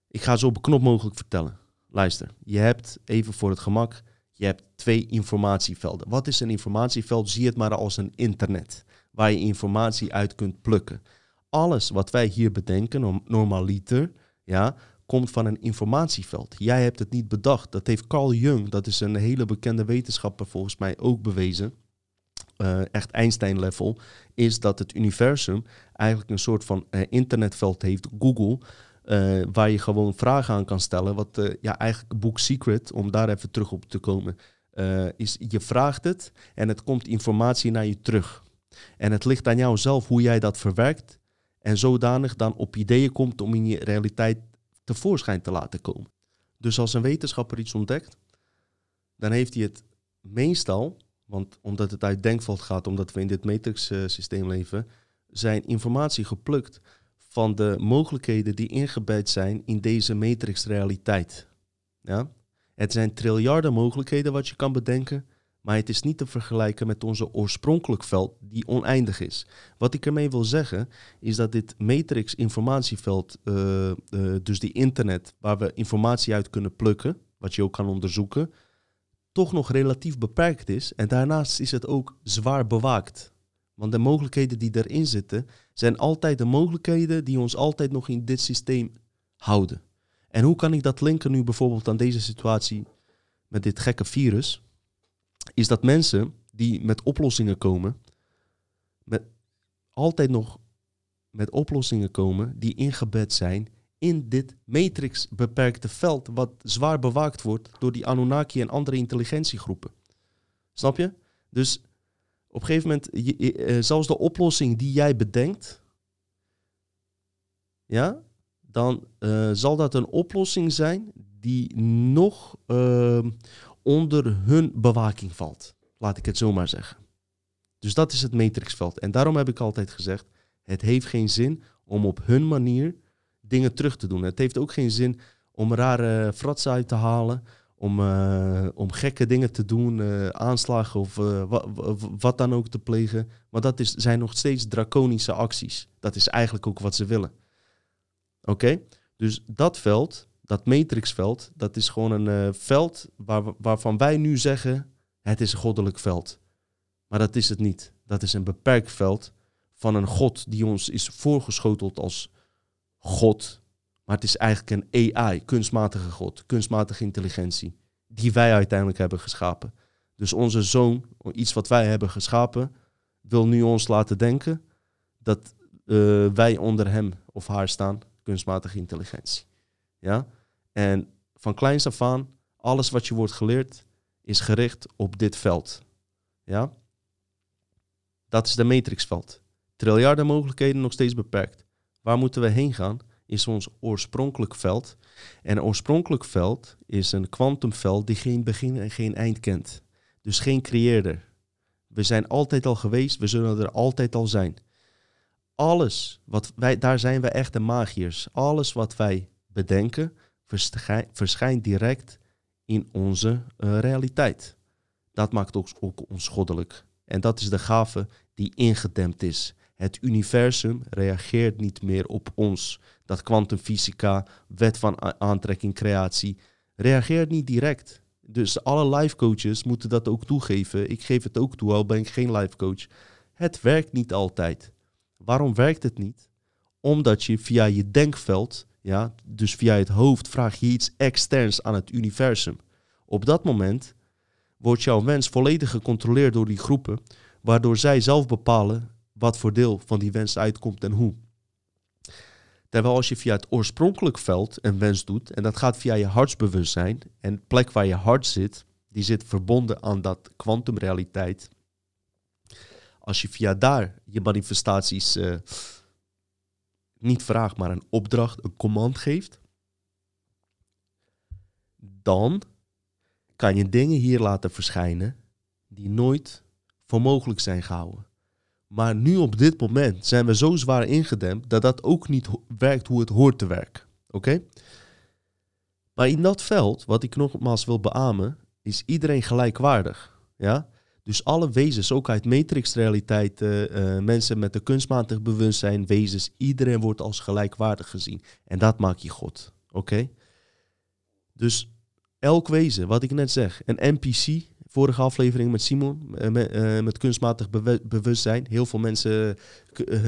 Ik ga zo beknopt mogelijk vertellen. Luister, je hebt even voor het gemak, je hebt twee informatievelden. Wat is een informatieveld? Zie het maar als een internet waar je informatie uit kunt plukken alles wat wij hier bedenken, normaliter, ja, komt van een informatieveld. Jij hebt het niet bedacht. Dat heeft Carl Jung, dat is een hele bekende wetenschapper volgens mij ook bewezen. Uh, echt Einstein-level, is dat het universum eigenlijk een soort van uh, internetveld heeft, Google, uh, waar je gewoon vragen aan kan stellen. Wat ja, eigenlijk boek Secret, om daar even terug op te komen, is je vraagt het en het komt informatie naar je terug. En het ligt aan jou zelf hoe jij dat verwerkt en zodanig dan op ideeën komt om in je realiteit tevoorschijn te laten komen. Dus als een wetenschapper iets ontdekt, dan heeft hij het meestal, want omdat het uit denkveld gaat, omdat we in dit matrix-systeem leven, zijn informatie geplukt van de mogelijkheden die ingebed zijn in deze matrix-realiteit. Ja? Het zijn triljarden mogelijkheden wat je kan bedenken. Maar het is niet te vergelijken met onze oorspronkelijk veld, die oneindig is. Wat ik ermee wil zeggen, is dat dit matrix informatieveld, uh, uh, dus die internet, waar we informatie uit kunnen plukken, wat je ook kan onderzoeken, toch nog relatief beperkt is. En daarnaast is het ook zwaar bewaakt. Want de mogelijkheden die erin zitten, zijn altijd de mogelijkheden die ons altijd nog in dit systeem houden. En hoe kan ik dat linken nu bijvoorbeeld aan deze situatie met dit gekke virus? is dat mensen die met oplossingen komen, met, altijd nog met oplossingen komen die ingebed zijn in dit matrix beperkte veld, wat zwaar bewaakt wordt door die Anunnaki en andere intelligentiegroepen. Snap je? Dus op een gegeven moment, je, eh, zelfs de oplossing die jij bedenkt, ja, dan uh, zal dat een oplossing zijn die nog uh, onder hun bewaking valt. Laat ik het zo maar zeggen. Dus dat is het matrixveld. En daarom heb ik altijd gezegd, het heeft geen zin om op hun manier dingen terug te doen. Het heeft ook geen zin om rare fratsen uit te halen, om, uh, om gekke dingen te doen, uh, aanslagen of uh, wat dan ook te plegen. Want dat is, zijn nog steeds draconische acties. Dat is eigenlijk ook wat ze willen. Oké? Dus dat veld, dat matrixveld, dat is gewoon een veld waar, waarvan wij nu zeggen, het is een goddelijk veld. Maar dat is het niet. Dat is een beperkt veld van een God die ons is voorgeschoteld als God. Maar het is eigenlijk een AI, kunstmatige God, kunstmatige intelligentie, die wij uiteindelijk hebben geschapen. Dus onze zoon, iets wat wij hebben geschapen, wil nu ons laten denken dat uh, wij onder hem of haar staan, kunstmatige intelligentie. Ja? En van kleins af aan, alles wat je wordt geleerd, is gericht op dit veld. Ja? Dat is de matrixveld. Triljarden mogelijkheden nog steeds beperkt. Waar moeten we heen gaan? Is ons oorspronkelijk veld. En oorspronkelijk veld is een kwantumveld die geen begin en geen eind kent. Dus geen creëerder. We zijn altijd al geweest, we zullen er altijd al zijn. alles wat wij, daar zijn we echt de magiërs. Alles wat wij bedenken, verschijnt direct in onze uh, realiteit. Dat maakt ook, ook ons goddelijk. En dat is de gave die ingedempt is. Het universum reageert niet meer op ons. Dat kwantumfysica, wet van aantrekking, creatie, reageert niet direct. Dus alle life coaches moeten dat ook toegeven. Ik geef het ook toe, al ben ik geen life coach. Het werkt niet altijd. Waarom werkt het niet? Omdat je via je denkveld, ja, dus via het hoofd, vraag je iets externs aan het universum. Op dat moment wordt jouw wens volledig gecontroleerd door die groepen, waardoor zij zelf bepalen wat voor deel van die wens uitkomt en hoe. Terwijl als je via het oorspronkelijk veld een wens doet, en dat gaat via je hartsbewustzijn, en de plek waar je hart zit, die zit verbonden aan dat kwantumrealiteit. Als je via daar je manifestaties uh, niet vraagt, maar een opdracht, een command geeft, dan kan je dingen hier laten verschijnen die nooit voor mogelijk zijn gehouden. Maar nu op dit moment zijn we zo zwaar ingedempt dat dat ook niet werkt hoe het hoort te werken. Oké? Maar in dat veld, wat ik nogmaals wil beamen, is iedereen gelijkwaardig. Ja? Dus alle wezens, ook uit matrixrealiteit, uh, mensen met een kunstmatig bewustzijn, wezens, iedereen wordt als gelijkwaardig gezien. En dat maakt je God. Oké? Dus elk wezen, wat ik net zeg, een NPC, vorige aflevering met Simon, uh, met, met, kunstmatig bewustzijn. Heel veel mensen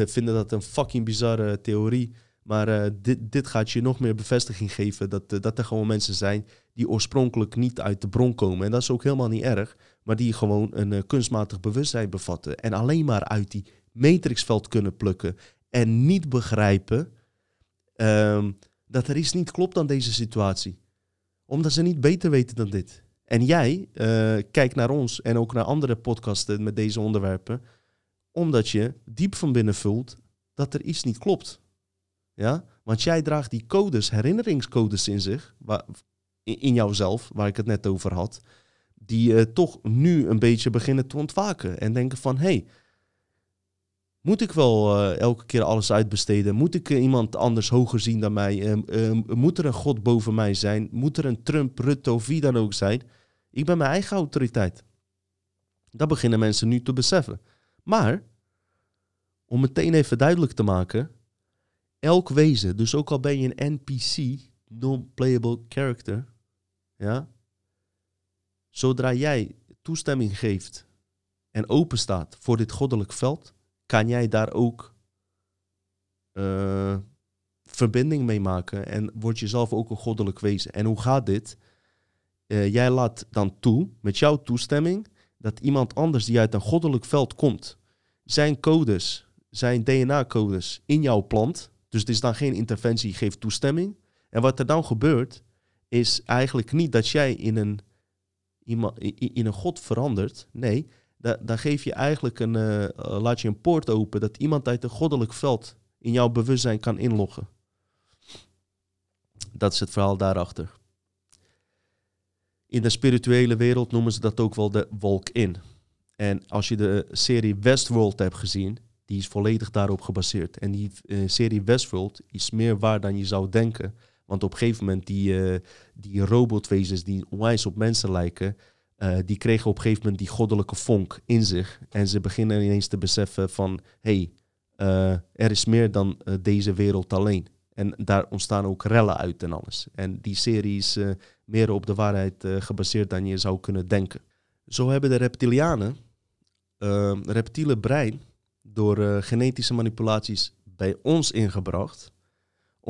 vinden dat een fucking bizarre theorie. Maar dit, dit gaat je nog meer bevestiging geven dat, dat er gewoon mensen zijn die oorspronkelijk niet uit de bron komen. En dat is ook helemaal niet erg maar die gewoon een kunstmatig bewustzijn bevatten. En alleen maar uit die matrixveld kunnen plukken. En niet begrijpen um, dat er iets niet klopt aan deze situatie. Omdat ze niet beter weten dan dit. En jij uh, kijkt naar ons en ook naar andere podcasten met deze onderwerpen. Omdat je diep van binnen voelt dat er iets niet klopt. Ja? Want jij draagt die codes, herinneringscodes in zich, waar, in jouzelf, waar ik het net over had die uh, toch nu een beetje beginnen te ontwaken. En denken van, hé, hey, moet ik wel uh, elke keer alles uitbesteden? Moet ik iemand anders hoger zien dan mij? moet er een God boven mij zijn? Moet er een Trump, Rutte of wie dan ook zijn? Ik ben mijn eigen autoriteit. Dat beginnen mensen nu te beseffen. Maar, om meteen even duidelijk te maken, elk wezen, dus ook al ben je een NPC, non-playable character, ja, Zodra jij toestemming geeft en open staat voor dit goddelijk veld, kan jij daar ook uh, verbinding mee maken en word je zelf ook een goddelijk wezen. En hoe gaat dit? Uh, jij laat dan toe, met jouw toestemming, dat iemand anders die uit een goddelijk veld komt, zijn codes, zijn DNA-codes in jouw plant, dus het is dan geen interventie, geeft toestemming. En wat er dan gebeurt, is eigenlijk niet dat jij in een in een God verandert. Nee, dan geef je eigenlijk een, uh, laat je een poort open dat iemand uit een goddelijk veld in jouw bewustzijn kan inloggen. Dat is het verhaal daarachter. In de spirituele wereld noemen ze dat ook wel de wolk in. En als je de serie Westworld hebt gezien, die is volledig daarop gebaseerd. En die uh, serie Westworld is meer waar dan je zou denken. Want op een gegeven moment die, uh, die robotwezens die onwijs op mensen lijken, uh, die kregen op een gegeven moment die goddelijke vonk in zich. En ze beginnen ineens te beseffen van, hé, hey, er is meer dan deze wereld alleen. En daar ontstaan ook rellen uit en alles. En die serie is meer op de waarheid gebaseerd dan je zou kunnen denken. Zo hebben de reptilianen reptiele brein door genetische manipulaties bij ons ingebracht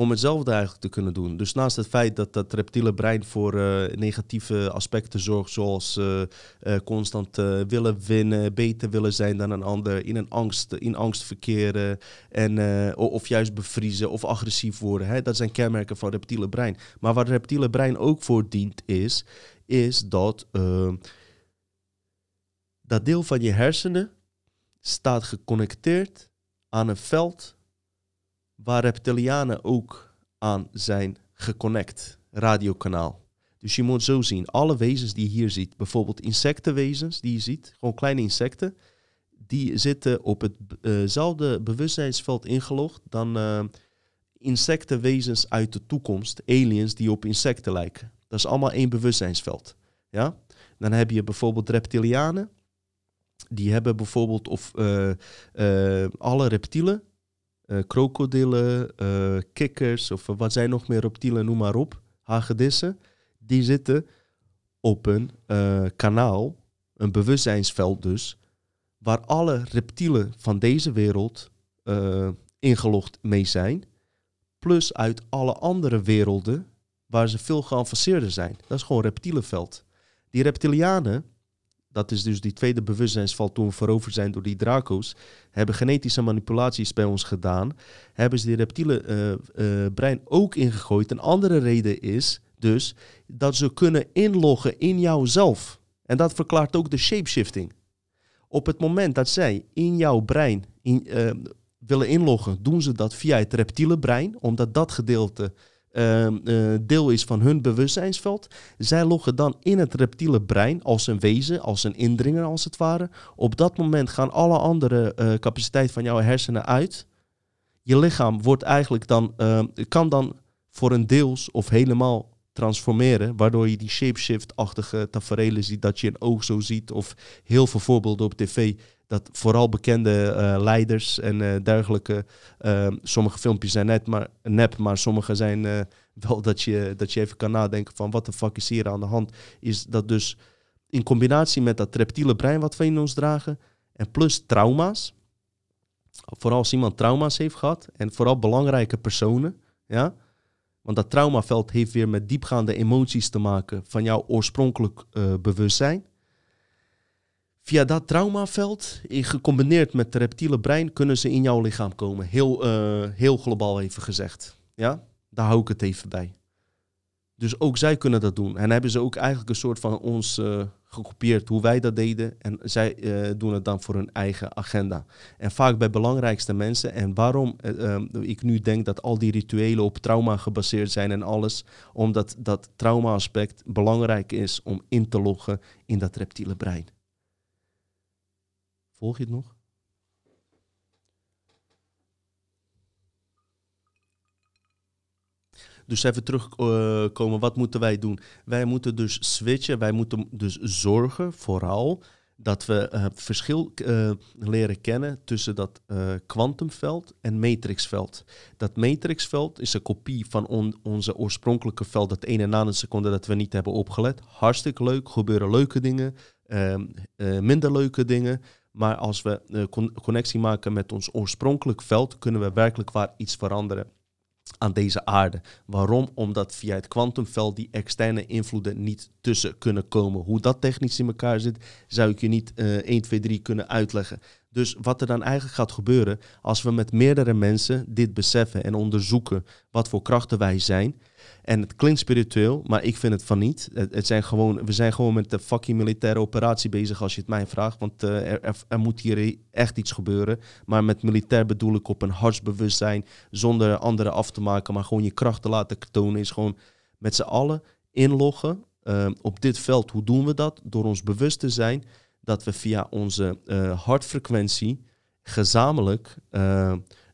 om hetzelfde eigenlijk te kunnen doen. Dus naast het feit dat dat reptiele brein voor uh, negatieve aspecten zorgt, zoals uh, uh, constant willen winnen, beter willen zijn dan een ander, in, een angst, in angst verkeren en, of juist bevriezen of agressief worden. Hè? Dat zijn kenmerken van reptiele brein. Maar waar het reptiele brein ook voor dient is, is dat dat deel van je hersenen staat geconnecteerd aan een veld waar reptilianen ook aan zijn geconnect, radiokanaal. Dus je moet zo zien, alle wezens die je hier ziet, bijvoorbeeld insectenwezens die je ziet, gewoon kleine insecten, die zitten op hetzelfde bewustzijnsveld ingelogd dan uh, insectenwezens uit de toekomst, aliens die op insecten lijken. Dat is allemaal één bewustzijnsveld. Ja? Dan heb je bijvoorbeeld reptilianen. Die hebben bijvoorbeeld of uh, alle reptielen, krokodillen, kikkers of wat zijn nog meer reptielen, noem maar op, hagedissen, die zitten op een kanaal, een bewustzijnsveld dus, waar alle reptielen van deze wereld ingelogd mee zijn, plus uit alle andere werelden waar ze veel geavanceerder zijn. Dat is gewoon reptielenveld. Die reptilianen, dat is dus die tweede bewustzijnsval toen we veroverd zijn door die draco's, hebben genetische manipulaties bij ons gedaan. Hebben ze die reptiele uh, uh, brein ook ingegooid. Een andere reden is dus dat ze kunnen inloggen in jouzelf. En dat verklaart ook de shapeshifting. Op het moment dat zij in jouw brein in, uh, willen inloggen, doen ze dat via het reptiele brein, omdat dat gedeelte uh, deel is van hun bewustzijnsveld. Zij loggen dan in het reptiele brein als een wezen, als een indringer als het ware. Op dat moment gaan alle andere uh, capaciteit van jouw hersenen uit. Je lichaam wordt eigenlijk dan, uh, kan dan voor een deels of helemaal transformeren, waardoor je die shapeshift-achtige tafereelen ziet, dat je een oog zo ziet, of heel veel voorbeelden op tv, dat vooral bekende uh, leiders en uh, dergelijke, uh, sommige filmpjes zijn net maar, nep, maar sommige zijn wel dat je, dat je even kan nadenken van wat de fuck is hier aan de hand, is dat dus in combinatie met dat reptiele brein wat we in ons dragen, en plus trauma's, vooral als iemand trauma's heeft gehad, en vooral belangrijke personen, ja, want dat traumaveld heeft weer met diepgaande emoties te maken van jouw oorspronkelijk uh, bewustzijn. Via dat traumaveld, gecombineerd met het reptiele brein, kunnen ze in jouw lichaam komen. Heel, uh, heel globaal even gezegd. Ja, daar hou ik het even bij. Dus ook zij kunnen dat doen. En hebben ze ook eigenlijk een soort van ons gekopieerd hoe wij dat deden. En zij uh, doen het dan voor hun eigen agenda. En vaak bij belangrijkste mensen. En waarom uh, ik nu denk dat al die rituelen op trauma gebaseerd zijn en alles. Omdat dat trauma-aspect belangrijk is om in te loggen in dat reptiele brein. Volg je het nog? Dus even terugkomen, wat moeten wij doen? Wij moeten dus switchen, wij moeten dus zorgen vooral dat we het verschil uh, leren kennen tussen dat kwantumveld en matrixveld. Dat matrixveld is een kopie van on onze oorspronkelijke veld, dat ene nanoseconde dat we niet hebben opgelet. Hartstikke leuk, gebeuren leuke dingen, ehm, minder leuke dingen. Maar als we con connectie maken met ons oorspronkelijk veld, kunnen we werkelijk waar iets veranderen aan deze aarde. Waarom? Omdat via het kwantumveld die externe invloeden niet tussen kunnen komen. Hoe dat technisch in elkaar zit, zou ik je niet uh, 1, 2, 3 kunnen uitleggen. Dus wat er dan eigenlijk gaat gebeuren als we met meerdere mensen dit beseffen en onderzoeken wat voor krachten wij zijn, en het klinkt spiritueel, maar ik vind het van niet. Het, zijn gewoon, we zijn gewoon met de fucking militaire operatie bezig als je het mij vraagt. Want uh, er, er, moet hier echt iets gebeuren. Maar met militair bedoel ik op een hartsbewustzijn. Zonder anderen af te maken, maar gewoon je kracht te laten tonen. Is gewoon met z'n allen inloggen uh, op dit veld. Hoe doen we dat? Door ons bewust te zijn dat we via onze uh, hartfrequentie gezamenlijk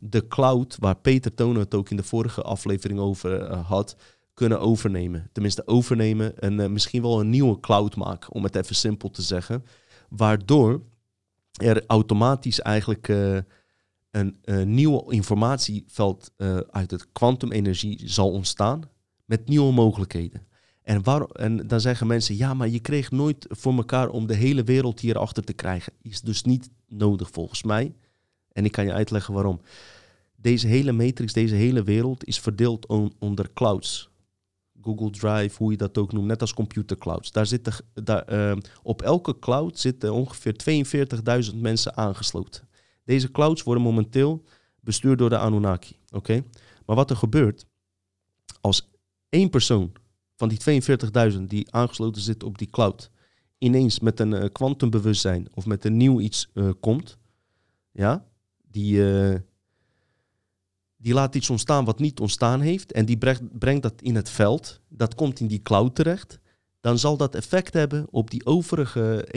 de cloud, waar Peter Tonen het ook in de vorige aflevering over had, kunnen overnemen. Tenminste, overnemen en uh, misschien wel een nieuwe cloud maken, om het even simpel te zeggen. Waardoor er automatisch eigenlijk uh, een, een nieuwe informatieveld uit het kwantumenergie zal ontstaan met nieuwe mogelijkheden. En, en dan zeggen mensen, ja, maar je kreeg nooit voor elkaar om de hele wereld hierachter te krijgen. Is dus niet nodig volgens mij. En ik kan je uitleggen waarom. Deze hele matrix, deze hele wereld is verdeeld on, onder clouds. Google Drive, hoe je dat ook noemt, net als computer clouds. Daar zitten, daar, uh, op elke cloud zitten ongeveer 42.000 mensen aangesloten. Deze clouds worden momenteel bestuurd door de Anunnaki. Oké? Maar wat er gebeurt, als één persoon van die 42.000 die aangesloten zit op die cloud, ineens met een uh, kwantumbewustzijn of met een nieuw iets uh, komt, ja, die, die laat iets ontstaan wat niet ontstaan heeft en die brengt, brengt dat in het veld. Dat komt in die cloud terecht. dan zal dat effect hebben op die overige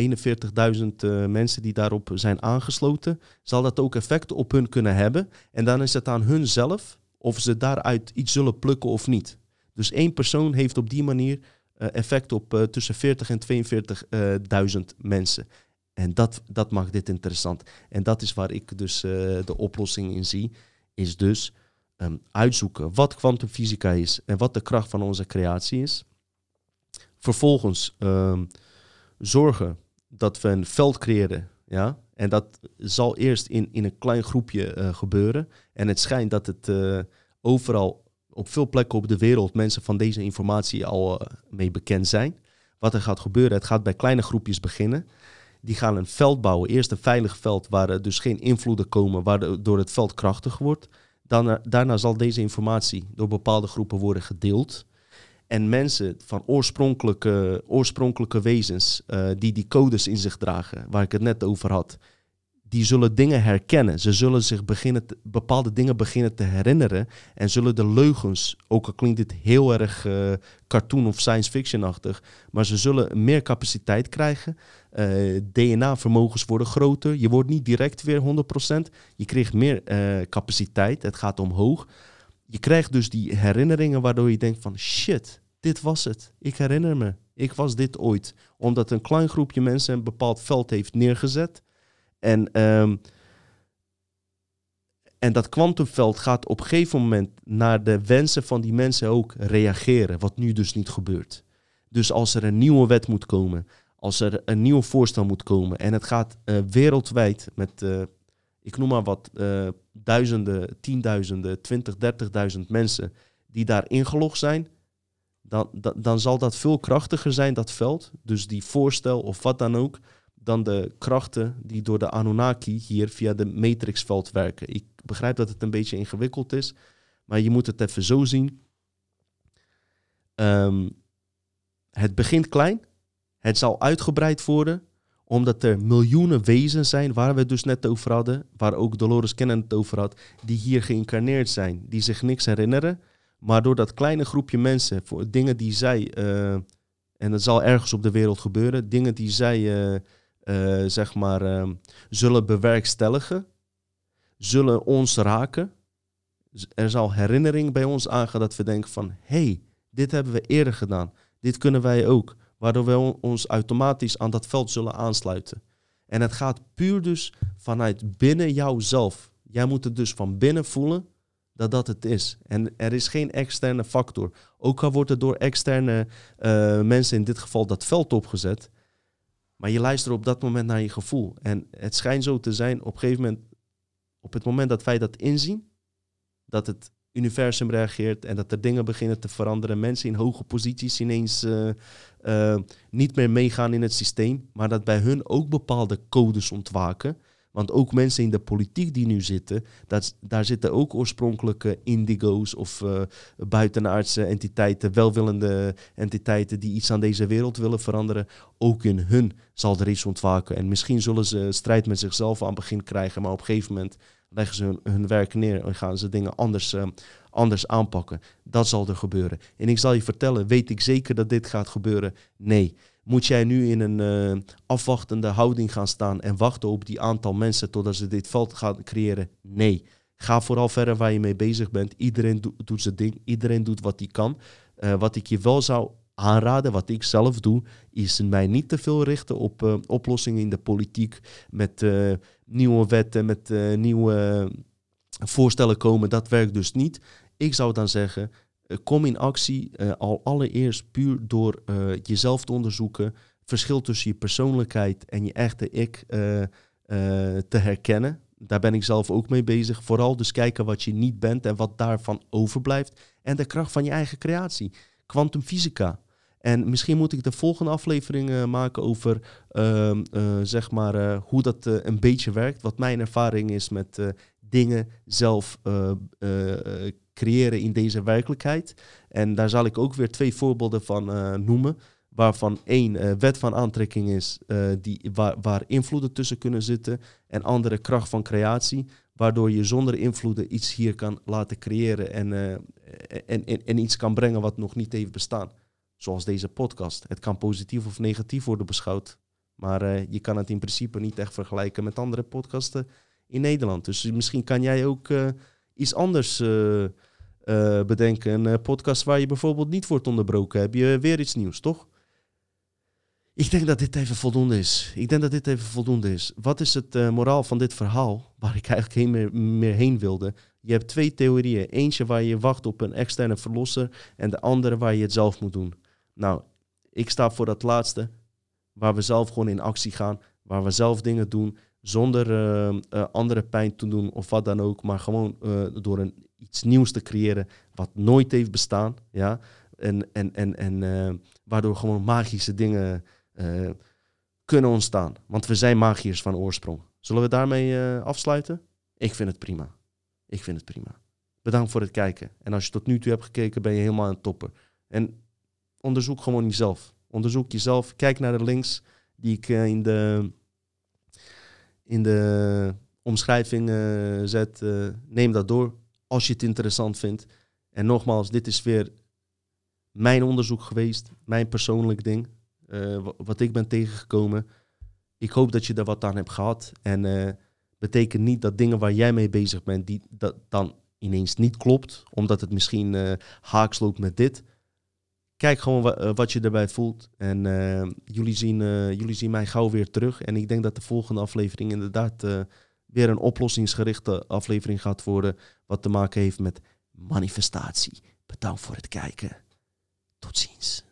41.000 uh, mensen die daarop zijn aangesloten. Zal dat ook effect op hun kunnen hebben. En dan is het aan hun zelf of ze daaruit iets zullen plukken of niet. Dus één persoon heeft op die manier uh, effect op tussen 40 en 42.000 mensen. En dat, dat maakt dit interessant. En dat is waar ik dus uh, de oplossing in zie. Is dus um, uitzoeken wat kwantumfysica is en wat de kracht van onze creatie is. Vervolgens um, zorgen dat we een veld creëren. Ja? En dat zal eerst in, in een klein groepje uh, gebeuren. En het schijnt dat het uh, overal op veel plekken op de wereld mensen van deze informatie al mee bekend zijn. Wat er gaat gebeuren, het gaat bij kleine groepjes beginnen. Die gaan een veld bouwen. Eerst een veilig veld waar er dus geen invloeden komen, waardoor het veld krachtig wordt. Dan, daarna zal deze informatie door bepaalde groepen worden gedeeld. En mensen van oorspronkelijke, oorspronkelijke wezens uh, die die codes in zich dragen, waar ik het net over had, die zullen dingen herkennen. Ze zullen zich beginnen bepaalde dingen beginnen te herinneren. En zullen de leugens, ook al klinkt dit heel erg uh, cartoon of science fiction-achtig, maar ze zullen meer capaciteit krijgen. Uh, DNA-vermogens worden groter. Je wordt niet direct weer 100%. Je krijgt meer uh, capaciteit. Het gaat omhoog. Je krijgt dus die herinneringen waardoor je denkt van shit, dit was het. Ik herinner me. Ik was dit ooit. Omdat een klein groepje mensen een bepaald veld heeft neergezet. En, um, en dat kwantumveld gaat op een gegeven moment naar de wensen van die mensen ook reageren. Wat nu dus niet gebeurt. Dus als er een nieuwe wet moet komen, als er een nieuw voorstel moet komen en het gaat uh, wereldwijd met, uh, ik noem maar wat, uh, duizenden, tienduizenden, twintig, dertigduizend mensen die daar ingelogd zijn, dan, dan, dan zal dat veel krachtiger zijn, dat veld. Dus die voorstel of wat dan ook, dan de krachten die door de Anunnaki hier via de matrixveld werken. Ik begrijp dat het een beetje ingewikkeld is, maar je moet het even zo zien. Um, het begint klein, het zal uitgebreid worden, omdat er miljoenen wezens zijn, waar we het dus net over hadden, waar ook Dolores Cannon het over had, die hier geïncarneerd zijn, die zich niks herinneren. Maar door dat kleine groepje mensen, voor dingen die zij, uh, en dat zal ergens op de wereld gebeuren, dingen die zij, uh, uh, zeg maar, uh, zullen bewerkstelligen, zullen ons raken. Er zal herinnering bij ons aangaan dat we denken van, hé, hey, dit hebben we eerder gedaan, dit kunnen wij ook. Waardoor we ons automatisch aan dat veld zullen aansluiten. En het gaat puur dus vanuit binnen jouzelf. Jij moet het dus van binnen voelen dat dat het is. En er is geen externe factor. Ook al wordt er door externe uh, mensen, in dit geval dat veld opgezet. Maar je luistert op dat moment naar je gevoel. En het schijnt zo te zijn, op een gegeven moment, op het moment dat wij dat inzien, dat het universum reageert en dat er dingen beginnen te veranderen. Mensen in hoge posities ineens uh, uh, niet meer meegaan in het systeem, maar dat bij hun ook bepaalde codes ontwaken. Want ook mensen in de politiek die nu zitten, dat, daar zitten ook oorspronkelijke indigo's of uh, buitenaardse entiteiten, welwillende entiteiten die iets aan deze wereld willen veranderen. Ook in hun zal er iets ontwaken. En misschien zullen ze strijd met zichzelf aan begin krijgen, maar op een gegeven moment leggen ze hun, werk neer en gaan ze dingen anders, uh, anders aanpakken. Dat zal er gebeuren. En ik zal je vertellen, weet ik zeker dat dit gaat gebeuren? Nee. Moet jij nu in een uh, afwachtende houding gaan staan en wachten op die aantal mensen totdat ze dit veld gaan creëren? Nee. Ga vooral verder waar je mee bezig bent. Iedereen do doet zijn ding. Iedereen doet wat hij kan. Uh, wat ik je wel zou aanraden, wat ik zelf doe, is mij niet te veel richten op uh, oplossingen in de politiek met nieuwe wetten, met nieuwe voorstellen komen. Dat werkt dus niet. Ik zou dan zeggen, kom in actie al allereerst puur door jezelf te onderzoeken, verschil tussen je persoonlijkheid en je echte ik te herkennen. Daar ben ik zelf ook mee bezig. Vooral dus kijken wat je niet bent en wat daarvan overblijft. En de kracht van je eigen creatie. Quantumfysica. En misschien moet ik de volgende aflevering maken over uh, zeg maar, hoe dat een beetje werkt. Wat mijn ervaring is met dingen zelf creëren in deze werkelijkheid. En daar zal ik ook weer twee voorbeelden van noemen. Waarvan één wet van aantrekking is, die, waar, waar invloeden tussen kunnen zitten. En andere kracht van creatie waardoor je zonder invloeden iets hier kan laten creëren en, en, en, en, iets kan brengen wat nog niet heeft bestaan. Zoals deze podcast. Het kan positief of negatief worden beschouwd. Maar eh, je kan het in principe niet echt vergelijken met andere podcasten in Nederland. Dus misschien kan jij ook eh, iets anders eh, bedenken. Een podcast waar je bijvoorbeeld niet wordt onderbroken. Heb je weer iets nieuws, toch? Ik denk dat dit even voldoende is. Ik denk dat dit even voldoende is. Wat is het moraal van dit verhaal? Waar ik eigenlijk heen meer, heen wilde. Je hebt twee theorieën. Eentje waar je wacht op een externe verlosser. En de andere waar je het zelf moet doen. Nou, ik sta voor dat laatste. Waar we zelf gewoon in actie gaan. Waar we zelf dingen doen. Zonder uh, uh, andere pijn te doen of wat dan ook. Maar gewoon uh, door een, iets nieuws te creëren. Wat nooit heeft bestaan. Ja? En, en, en, en waardoor gewoon magische dingen kunnen ontstaan. Want we zijn magiërs van oorsprong. Zullen we daarmee afsluiten? Ik vind het prima. Ik vind het prima. Bedankt voor het kijken. En als je tot nu toe hebt gekeken, ben je helemaal een topper. En onderzoek gewoon jezelf. Onderzoek jezelf. Kijk naar de links die ik in de, in de omschrijving zet. Neem dat door als je het interessant vindt. En nogmaals, dit is weer mijn onderzoek geweest. Mijn persoonlijk ding. wat ik ben tegengekomen. Ik hoop dat je er wat aan hebt gehad. En betekent niet dat dingen waar jij mee bezig bent, die dat dan ineens niet klopt. Omdat het misschien haaks loopt met dit kijk gewoon eh, wat je erbij voelt. En uh, jullie, zien, uh, jullie zien mij gauw weer terug. En ik denk dat de volgende aflevering inderdaad uh, weer een oplossingsgerichte aflevering gaat worden. Wat te maken heeft met manifestatie. Bedankt voor het kijken. Tot ziens.